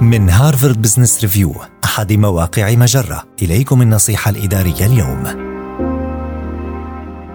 من Harvard Business Review أحد مواقع مجرة. إليكم النصيحة الإدارية اليوم.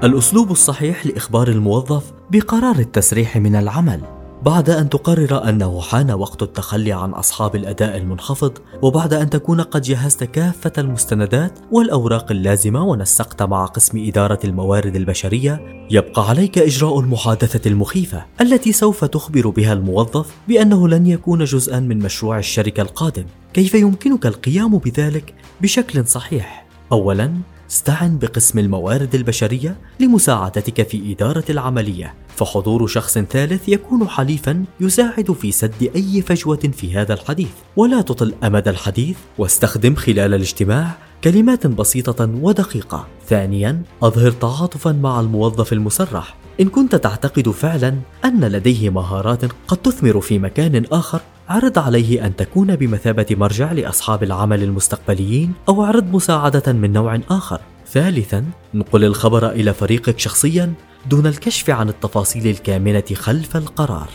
الأسلوب الصحيح لإخبار الموظف بقرار التسريح من العمل. بعد أن تقرر أنه حان وقت التخلي عن أصحاب الأداء المنخفض وبعد أن تكون قد جهزت كافة المستندات والأوراق اللازمة ونسقت مع قسم إدارة الموارد البشرية يبقى عليك إجراء المحادثة المخيفة التي سوف تخبر بها الموظف بأنه لن يكون جزءا من مشروع الشركة القادم. كيف يمكنك القيام بذلك بشكل صحيح؟ أولا استعن بقسم الموارد البشرية لمساعدتك في إدارة العملية فحضور شخص ثالث يكون حليفا يساعد في سد أي فجوة في هذا الحديث ولا تطل أمد الحديث واستخدم خلال الاجتماع كلمات بسيطة ودقيقة. ثانيا، أظهر تعاطفا مع الموظف المسرح. إن كنت تعتقد فعلا أن لديه مهارات قد تثمر في مكان آخر، عرض عليه أن تكون بمثابة مرجع لأصحاب العمل المستقبليين أو عرض مساعدة من نوع آخر. ثالثا، نقل الخبر إلى فريقك شخصيا دون الكشف عن التفاصيل الكامنة خلف القرار.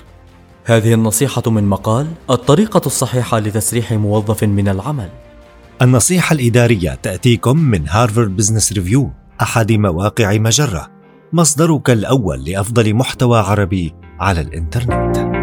هذه النصيحة من مقال الطريقة الصحيحة لتسريح موظف من العمل. النصيحة الإدارية تأتيكم من Harvard Business Review أحد مواقع مجرة مصدرك الأول لأفضل محتوى عربي على الإنترنت